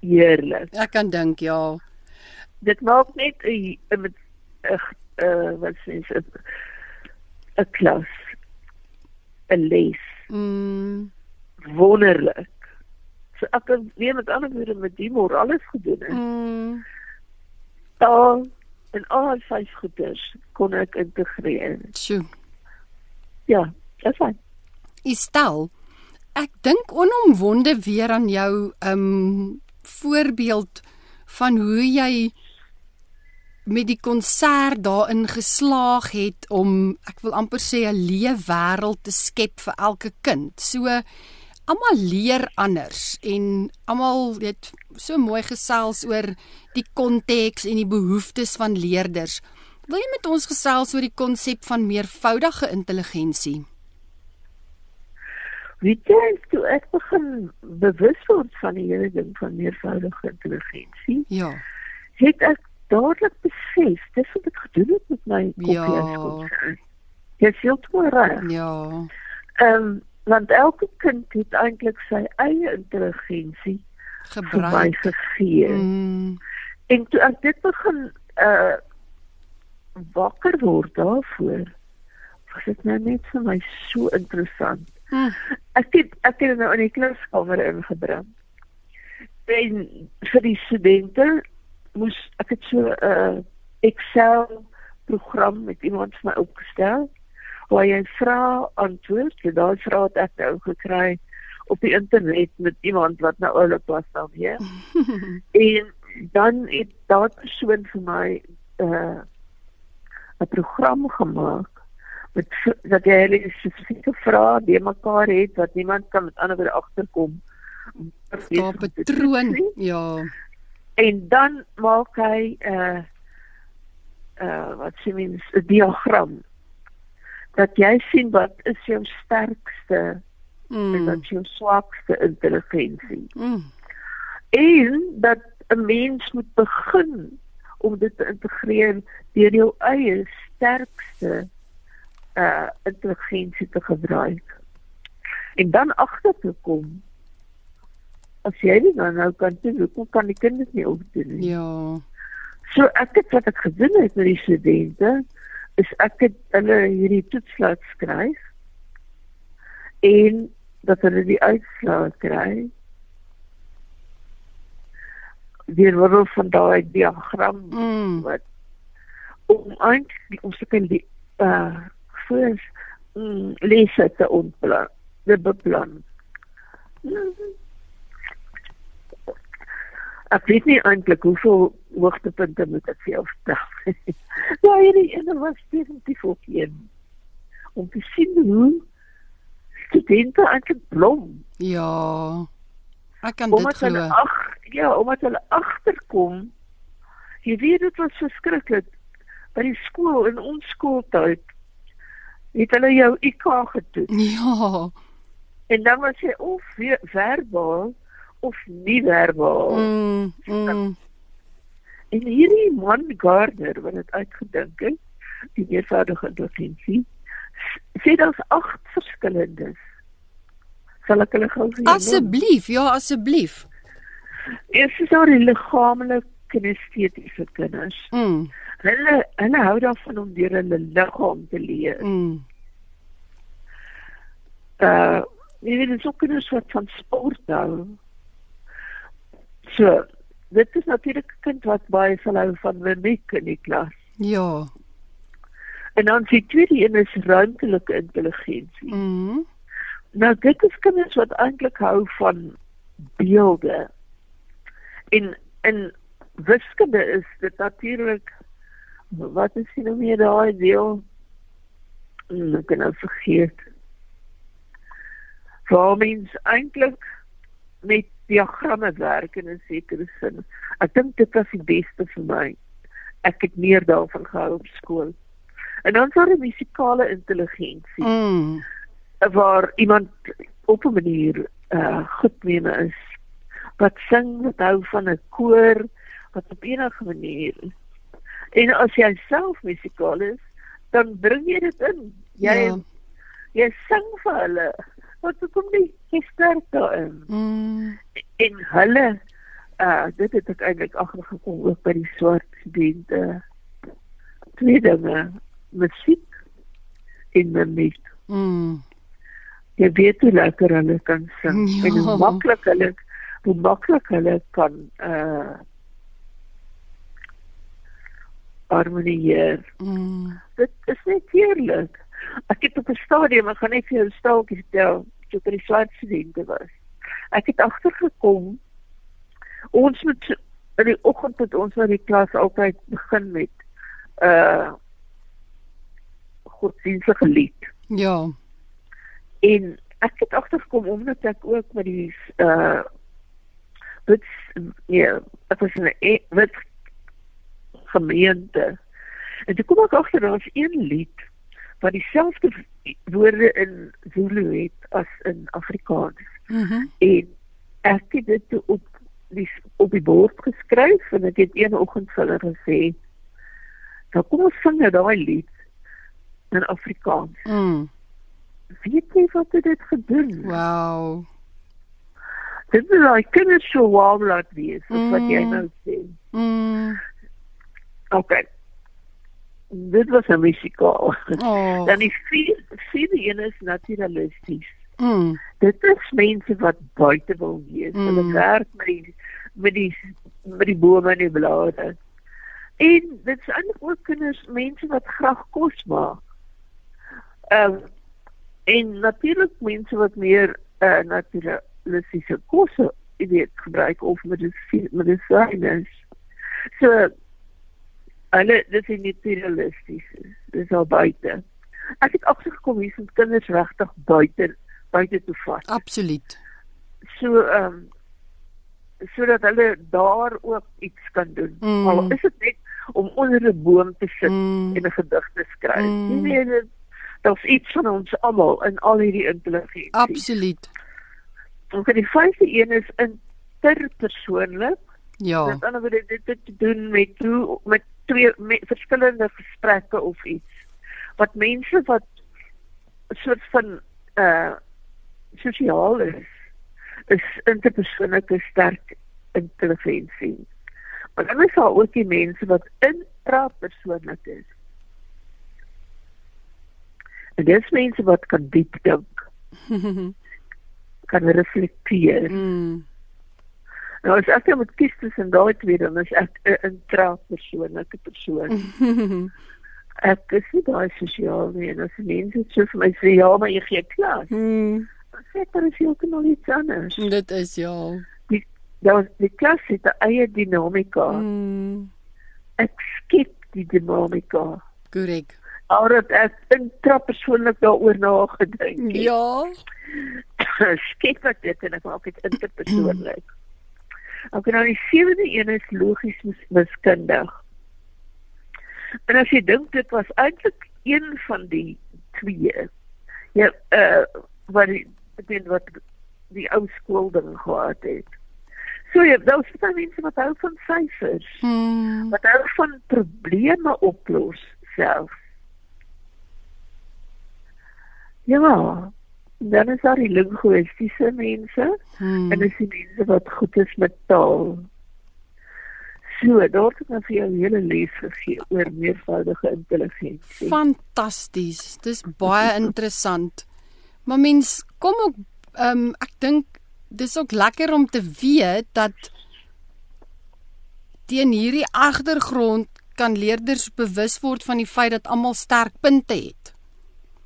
heerlik. Ek kan dink ja. Dit maak net 'n 'n 'n wat sê 'n 'n klas 'n les Mm. wonderlik. So ek het weer met ander woorde met humor alles gedoen. het. Mm. Taal en al vyf goeders kon ek integreer. Sjoe. Ja, dis fyn. Estel, ek dink onomwonde weer aan jou um voorbeeld van hoe jy met die konsert daarin geslaag het om ek wil amper sê 'n leefwêreld te skep vir elke kind. So almal leer anders en almal weet so mooi gesels oor die konteks en die behoeftes van leerders. Wil jy met ons gesels oor die konsep van meervoudige intelligensie? Weet jy, toe ek begin bewus word van die hele ding van meervoudige intelligensie, Ja. het ek dadelik besef dis wat ek gedoen het met my Ja. kopieerskonsert. Jy sê toe reg. Ja. Ehm want elke kind het eintlik sy eie intelligensie Gebruik. gegee. Mm. En toe ek dit begin uh wakker word daarvoor, was dit nou net vir my so interessant. Mm. Ek het ek het nou in die klaskamer ingebring. En vir die studente moes ek het so 'n uh, Excel program met iemand vir my opgestel waar jy vra antwoord, en daai vrae het ek nou gekry op die internet met iemand wat nou oulik was dan weer. <laughs> en dan het daai persoon vir my 'n uh, 'n program gemaak met dat jy hulle spesifieke vrae by mekaar het wat niemand kan met ander agterkom. Daar patroon. Ja. En dan maak hy 'n uh, uh wat sê mens 'n diagram dat jy sien wat is jou sterkste en Mm. wat jou swakste intelligensie. Mm. En dat 'n mens moet begin om dit te integreer deur jou eie sterkste uh intelligensie te gebruik. En dan agter te kom as jy nie dan nou kan doen, hoe kan die kinders nie opdoen nie? Ja. So ek het wat ek gedoen het met die studente is ek het hulle hierdie toetslaat skryf en dat hulle die uitslae kry deur middel van daai diagram Mm. wat om eintlik om seker die uh voor mm, lese te ontplan, te beplan. Ek weet nie eintlik hoeveel hoogtepunte moet ek vir jou vertel. <laughs> ja, hierdie ene was definitief ook een om te sien hoe studente eintlik blom Ja. Ek kan dit omdat hulle glo. ag ja, omdat hulle agterkom. Jy weet dit was verskriklik by die skool in ons skooltyd. Het hulle jou IQ getoets Ja. en dan was jy of verbaal of nie verbaal. Mm. Mm. En hierdie man Gardner wat dit uitgedink het, die meervoudige intelligensie, s- sê daar's agt verskillendes. Sal ek hulle gou vir jou? Asseblief, ja, asseblief. Eers is daar die liggaamlike kinestetiese kinders. Mm. Hulle hulle hou daarvan om deur hulle liggaam te leer. Mm. Uh jy weet dis ook kinders wat van sport hou. So, dit is natuurlik 'n kind wat baie sal hou van mimiek in die klas. Ja. En dan die tweede een is ruimtelike intelligensie. Mm. Nou dit is kinders wat eintlik hou van beelde. En in wiskunde is dit natuurlik wat is nou meer daai deel? Hmm, ek kan nou vergeet. Waar mens eintlik met diagramme werk in 'n sekere sin. Ek dink dit was die beste vir my. Ek het meer daarvan gehou op skool. En dan sou die musikale intelligensie Mm. waar iemand op 'n manier uh goed mee is wat sing wat hou van 'n koor wat op enige manier en as jy self musikaal is dan bring jy dit in jy Ja. jy sing vir hulle wat kom nie jy sterk daarin Mm. en hulle uh dit het ek eintlik agtergekom ook by die swart studente twee dinge musiek en mimiek Mm. jy weet hoe lekker hulle kan sing <laughs> Ja. en hoe maklik hulle hoe maklik hulle kan uh harmonieer. Mm. Dit is net heerlik. Ek het op 'n stadium, ek gaan net vir jou 'n staaltjie vertel, toe ek by die swart studente was. Ek het agtergekom ons moet in die oggend met ons na die klas altyd begin met uh godsdienstige lied. Ja. En ek het agtergekom omdat ek ook met die uh wit ja, ek was in 'n wit gemeente. En toe kom ek agter daar's een lied wat dieselfde woorde in Zulu het as in Afrikaans. Mhm. En ek het dit op die op die bord geskryf en ek het een oggend vir hulle gesê, "Nou kom ons sing nou daai lied in Afrikaans." Mm. Weet jy wat het dit gedoen? Wow. Dit is daai kinders so wow laat wees, mm. wat jy Mm. nou sê. Mm. Okay. Dit was 'n musikaal. Oh. <laughs> Dan die vier vierde een is naturalisties. Mm. Dit is mense wat buite wil wees. Mm. Hulle werk met die met die met die bome en die blare. En dit is eintlik ook kinders, mense wat graag kos maak. Ehm en natuurlik mense wat meer uh, naturalistiese kosse jy weet gebruik of medisyne medisyne. So hulle dis nie naturalisties. Dis al buite. Ek het agtergekom hier is kinders regtig buite buite toe vat. Absoluut. So ehm um, sodat hulle daar ook iets kan doen. Mm. Al is dit net om onder 'n boom te sit Mm. en 'n gedig te skryf. Mm. Weet dit daar's iets van ons almal in al hierdie intelligensie. Absoluut. En vir die vyfde een is interpersoonlik. Ja. Met ander woorde dit het te doen met hoe met twee met verskillende gesprekke of iets wat mense wat soort van uh sosiaal is is interpersoonlike sterk intelligensie. Maar dan is daar ook die mense wat intrapersoonlik is. En dis mense wat kan diep dink. <laughs> kan reflekteer. mm. Nou as ek nou moet kies tussen daai twee dan is ek 'n intrapersoonlike persoon. <laughs> ek is nie daai sosiaal nie en as mense so vir my sê ja, maar jy gee klas. mm. Dan sê daar is heeltemal iets anders. Dit is ja. Daar die klas het 'n eie dinamika. Mm. Ek skep die dinamika. Korrek. Alhoewel ek intrapersoonlik daaroor nagedink het. Ja. <laughs> skep ek dit en ek maak dit interpersoonlik. <laughs> Ek nou die sewende een is logies mis- wiskundig. En as jy dink dit was eintlik een van die twee. Ja, uh wat die ek weet wat die ou skool ding gehad het. So ja, daar is baie mense wat hou van syfers, Mm. wat hou van probleme oplos self. Ja, dan is daar die linguistiese mense. Mm. En dis die mense wat goed is met taal. So, daar het ek nou vir jou 'n hele les gegee oor meervoudige intelligensie. Fantasties. Dis baie <laughs> interessant. Maar mens kom ook ehm um, ek dink dis ook lekker om te weet dat teen hierdie agtergrond kan leerders bewus word van die feit dat almal sterk punte het.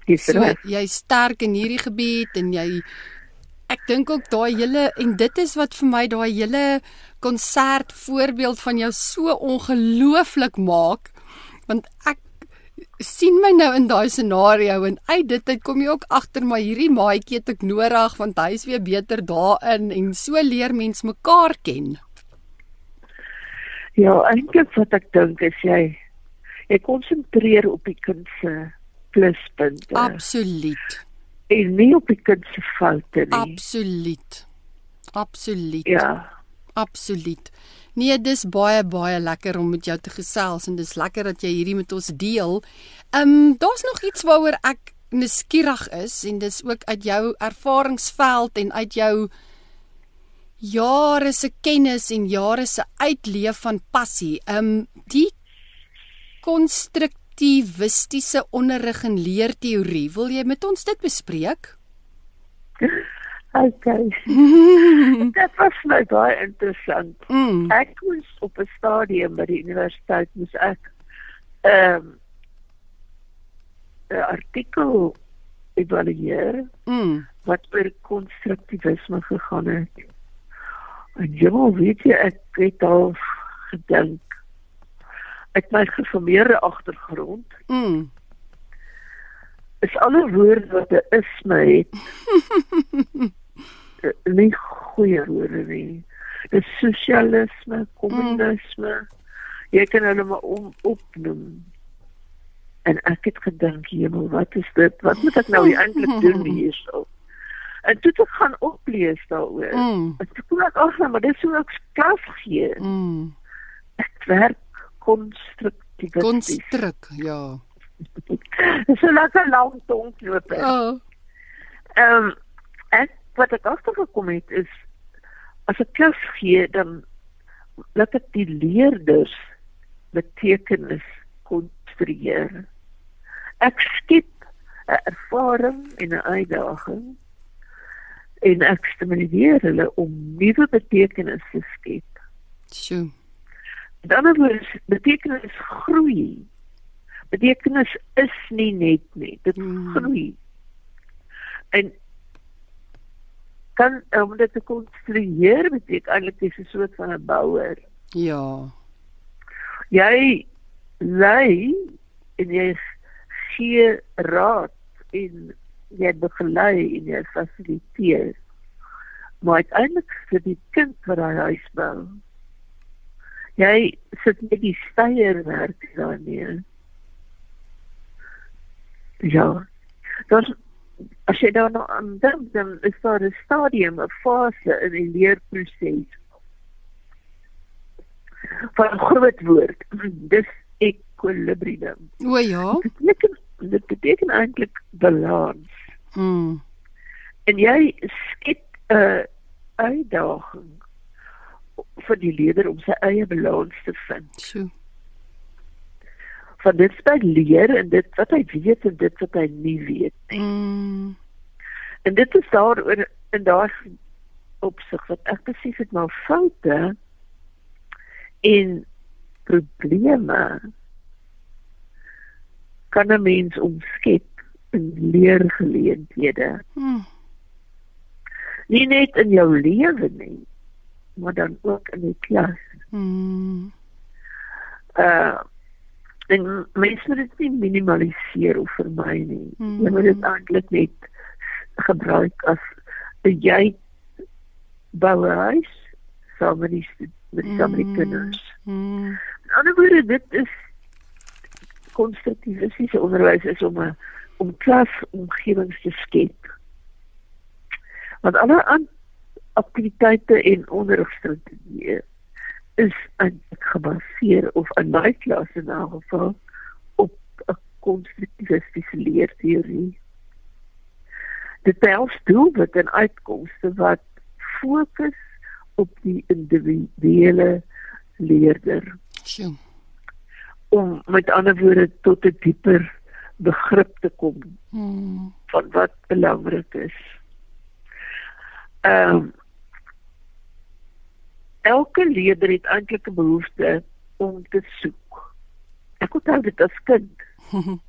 Dis So reg. jy sterk in hierdie gebied en jy ek dink ook daai hele en dit is wat vir my daai hele konsert voorbeeld van jou so ongelooflik maak want ek sien my nou in daai scenario en uit dit uit kom jy ook agter maar hierdie maatjie het ek nodig want hy is weer beter daarin en so leer mens mekaar ken. Ja, eintlik wat ek dink is jy jy konsentreer op die kind se pluspunte Absoluut. en nie op die kind se foute nie. Absoluut. Absoluut. Ja. Absoluut. Nee, dis baie baie lekker om met jou te gesels en dis lekker dat jy hierdie met ons deel. Ehm um, daar's nog iets waaroor ek nuuskierig is en dis ook uit jou ervaringsveld en uit jou jare se kennis en jare se uitleef van passie. Ehm um, die konstruktivistiese onderrig en leerteorie. Wil jy met ons dit bespreek? <laughs> Okay. <laughs> Dit was my baie interessant. Mm. Ek moes op 'n stadium by die universiteit moes ek ehm 'n artikel evalueer Mm. wat oor konstruktivisme gegaan het. En jy weet jy ek het al gedink uit my geformeerde agtergrond Mm. is alle woorde wat 'n isme het <laughs> eh, nie goeie woorde nie. Dis sosialisme, kommunisme. Jy kan hulle maar om, opnoem. En ek het gedink, hemel, wat is dit? Wat moet ek nou eintlik doen hierso? En toe ek gaan oplees daaroor. Mm. Toe kom ek agter, maar dis hoe ek klas gee. Mm. Ek werk konstruktief. Konstruk, ja. <laughs> Dis 'n lekker lang tongknoop. Oh. Ehm um, ek wat ek agtergekom het is as ek klas gee dan laat ek die leerders betekenis konstrueer. Ek skep 'n ervaring en 'n uitdaging en ek stimuleer hulle om nuwe betekenis te skep. Sjoe. Met ander woorde, betekenis groei. Betekenis is nie net nie, dit Hmm. groei. En kan om dit te konstrueer beteken eintlik dis 'n soort van 'n bouer. Ja. Jy lei en jy gee raad en jy begelei en jy fasiliteer. Maar uiteindelik vir die kind wat hy huis bou. Jy sit net die steierwerk daarmee. Ja. Dan as jy dan nou aan dink, dan is daar 'n stadium, 'n fase in die leerproses van groot woord. <clears throat> Dis equilibrium. O ja. Dit beteken dit beteken eintlik balans. Mm. En jy skep 'n uitdaging vir die leier om sy eie balans te vind. So. Van dit wat hy leer en dit wat hy weet en dit wat hy nie weet nie. Mm. En dit is daaroor in daai opsig wat ek besef het maar foute en probleme kan 'n mens omskep in leergeleenthede. Mm. Nie net in jou lewe nie, maar dan ook in die klas. Mm. Uh en mens moet dit nie minimaliseer of vermy nie. Mm. Jy moet dit eintlik net gebruik as 'n jy bou 'n huis saam met die met saam met die kinders. Mm. In ander woorde, dit is konstruktivistiese onderwys is om 'n om klasomgewings te skep. Want alle aan aktiwiteite en onderrigstrategieë is eintlik gebaseer of in my klas in 'n geval op 'n konstruktivistiese leerteorie. Dit behels doelwit en uitkomste wat fokus op die individuele leerder So. om met ander woorde tot 'n dieper begrip te kom Mm. van wat belangrik is. Ehm elke leerder het eintlik 'n behoefte om te soek. Ek onthou dit as kind. <laughs>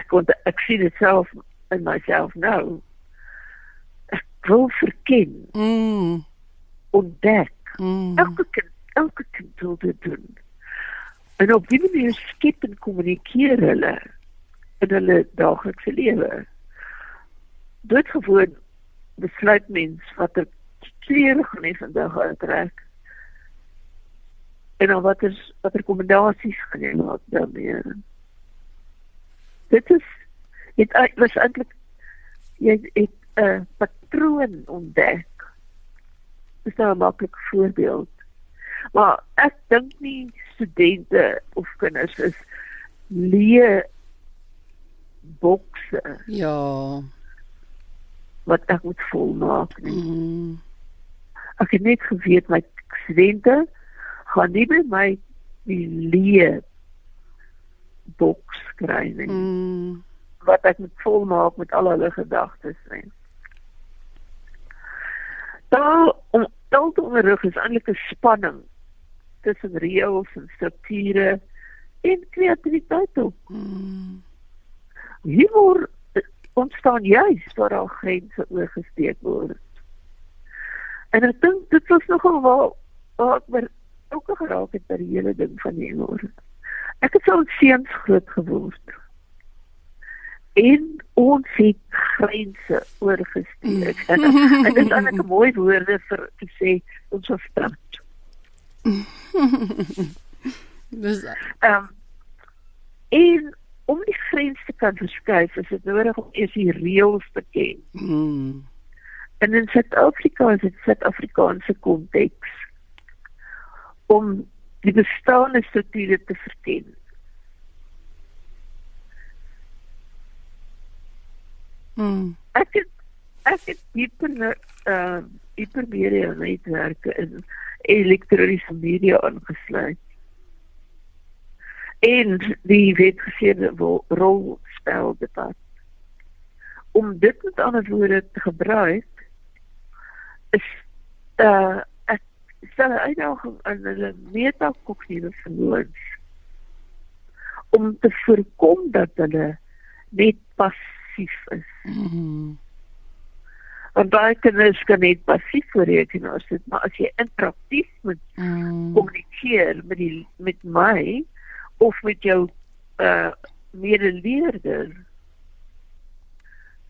Ek onthou, ek sien dit self in myself nou. Ek wil verken, mm. ontdek. Mm. Elke kind, elke kind wil dit doen. En op die manier skep en kommunikeer hulle in hulle daaglikse lewe. Doodgewoon besluit mens watter klere gaan hy vandag aantrek. En dan watter watter kombinasies gaan jy maak daarmee. Dit is dit was eintlik jy het 'n patroon ontdek. Dis nou 'n maklike voorbeeld. Maar ek dink nie studente of kinders is leë bokse Ja. wat ek moet volmaak nie. Mm. Ek het net geweet my studente gaan nie by my die leë boks kry nie. Mm. wat ek moet volmaak met al hulle gedagtes nie. Daar om taal te onderrig is eintlik 'n spanning tussen reëls en strukture en kreatiwiteit ook. Mm. Humor eh, ontstaan juis waar daar grense oorgesteek word. En ek dink dit was nogal waar waar ek ook geraak het by die hele ding van humor. Ek het so seuns groot geword. En ons het grense oorgesteek. en dit is eintlik 'n mooi woorde vir te sê ons was stout. <laughs> Dis Ehm en om die grens te kan verskuif, is dit nodig om eers die reëls te ken. mm. En in Suid-Afrika is dit Suid-Afrikaanse konteks om die bestaande strukture te verken. Mm. Ek het ek het hiper uh hipermedia netwerke in elektroniese media aangesluit. En die wetgegeerde wo- rolspeldebat. Om dit met ander woorde te gebruik is uh stel 'n uitdaging aan hulle metakognitiewe vermoëns om te voorkom dat hulle net passief is. Mm. Want baie kinders kan net passief rekenaar sit, maar as jy interaktief moet Mm. kommunikeer met die met my of met jou uh medeleerder,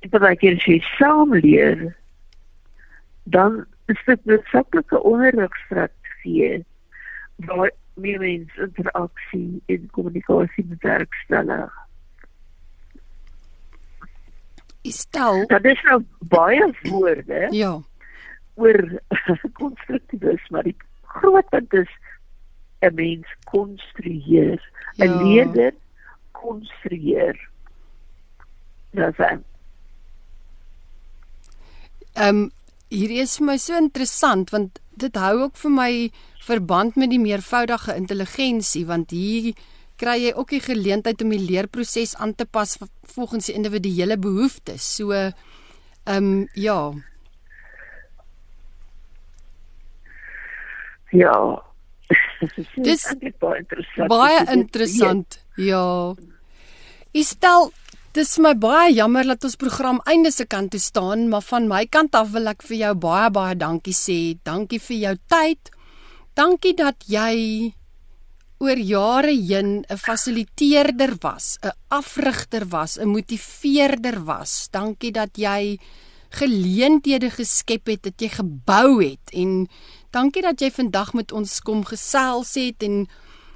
en baie keer as jy saam leer, dan is dit 'n noodsaaklike onderrigstrategie waar meer mens interaksie en kommunikasie bewerkstellig. Stel, Dat is nou baie woorde. ja. oor <laughs> konstruktivisme, maar die groot punt is 'n mens konstrueer, 'n Ja. leerder konstrueer. Dis 'n Ehm um, hierdie is vir my so interessant want dit hou ook vir my verband met die meervoudige intelligensie want hier kry jy ook die geleentheid om die leerproses aan te pas volgens die individuele behoeftes. So ehm um, ja. Ja. Dis <laughs> baie interessant. Baie interessant. Ja. Ek stel dis my baie jammer dat ons program einde se kant toe staan, maar van my kant af wil ek vir jou baie baie dankie sê. Dankie vir jou tyd. Dankie dat jy oor jare heen 'n fasiliteerder was, 'n afrigter was, 'n motiveerder was. Dankie dat jy geleenthede geskep het, dat jy gebou het en dankie dat jy vandag met ons kom gesels het en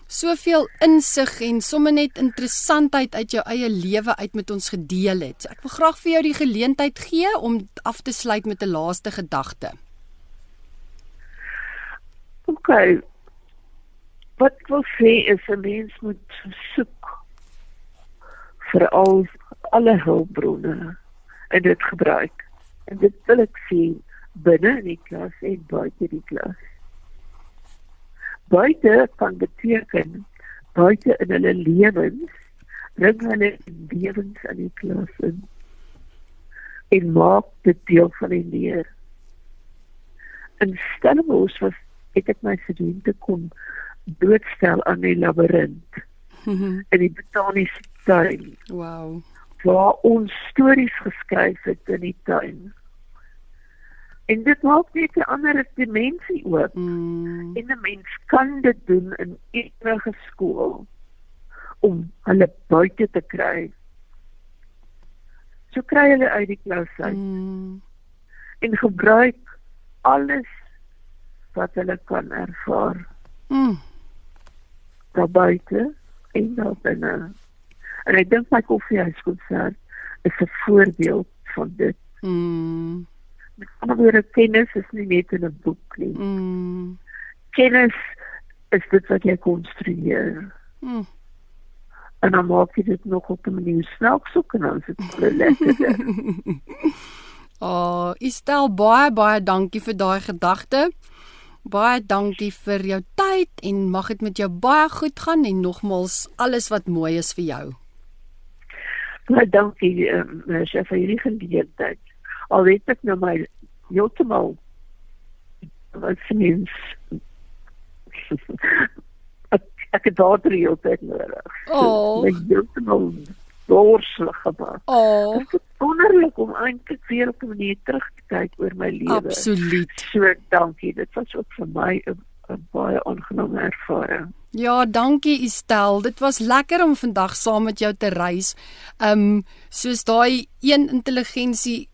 soveel insig en sommer net interessantheid uit jou eie lewe uit met ons gedeel het. Ek wil graag vir jou die geleentheid gee om af te sluit met 'n laaste gedagte. OK. Wat ek wil sê is 'n mens moet soek vir al alle hulpbronne en dit gebruik. En dit wil ek sien binne in die klas en buite die klas buite kan beteken buite in hulle lewens bring hulle lewens in die klas in en maak dit deel van die leer. In Stellenbosch was ek het my studente kon doodstel aan die labirint <laughs> in die botaniese tuin. Wow. Waar ons stories geskryf het in die tuin. En dit maak net 'n ander dimensie oop. Mm. En 'n mens kan dit doen in enige skool om hulle buite te kry. So kry hulle uit die uit. Mm. En gebruik alles wat hulle kan ervaar. Mm. Daar buite en daar binne. En ek dink my koffiehuiskonsert is 'n voorbeeld van dit. Mm met ander woorde kennis is nie net in 'n boek nie. Mm. Kennis is dit wat jy konstrueer. Mm. En dan maak jy dit nog op 'n manier snaaks soek en dan sit jy lekker. <laughs> oh, ek stel baie baie dankie vir daai gedagte. Baie dankie vir jou tyd en mag dit met jou baie goed gaan en nogmals alles wat mooi is vir jou. Baie dankie, um, vir hierdie geleentheid al weet ek nou my heeltemal wat sins <laughs> ek ek het daar drie op dit nodig. Oh. Ek heeltemal doorslig gemaak. Oh. Dit is wonderlik om eintlik weer op 'n manier terug te kyk oor my lewe. Absoluut. So dankie. Dit was ook vir my 'n baie aangename ervaring. Ja, dankie Estel. Dit was lekker om vandag saam met jou te reis. Um soos daai een intelligensie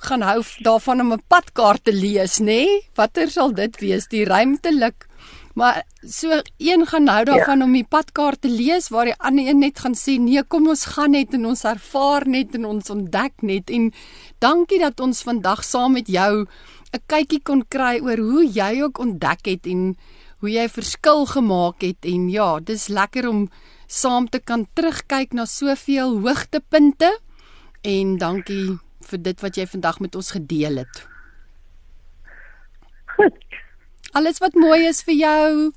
gaan hou daarvan om 'n padkaart te lees, nê? Nee? Watter sal dit wees? Die ruimtelik. Maar so een gaan hou daarvan ja. om die padkaart te lees waar die ander een net gaan sê nee, kom ons gaan net en ons ervaar net en ons ontdek net en dankie dat ons vandag saam met jou 'n kykie kon kry oor hoe jy ook ontdek het en hoe jy verskil gemaak het en ja, dis lekker om saam te kan terugkyk na soveel hoogtepunte en dankie vir dit wat jy vandag met ons gedeel het. Goed. Alles wat mooi is vir jou.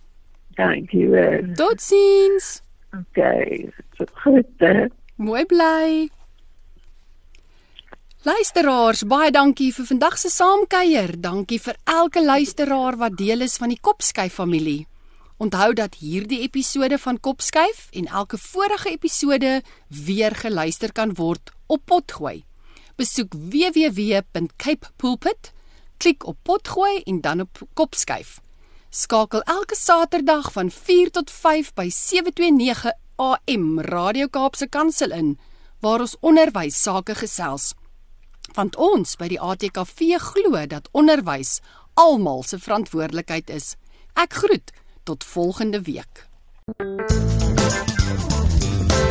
Dankie. Totsiens. Okay. Goed. Mooi bly. Luisteraars, baie dankie vir vandag se saamkuier. Dankie vir elke luisteraar wat deel is van die Kopskyf familie. Onthou dat hierdie episode van Kopskyf en elke vorige episode weer geluister kan word op Potgooi besoek www.capepulpit, klik op potgooi en dan op kopskuif. Skakel elke Saterdag van 4 tot 5 by 729 AM Radio Kaapse Kansel in waar ons onderwys sake gesels. Want ons by die ATKV glo dat onderwys almal se verantwoordelikheid is. Ek groet tot volgende week.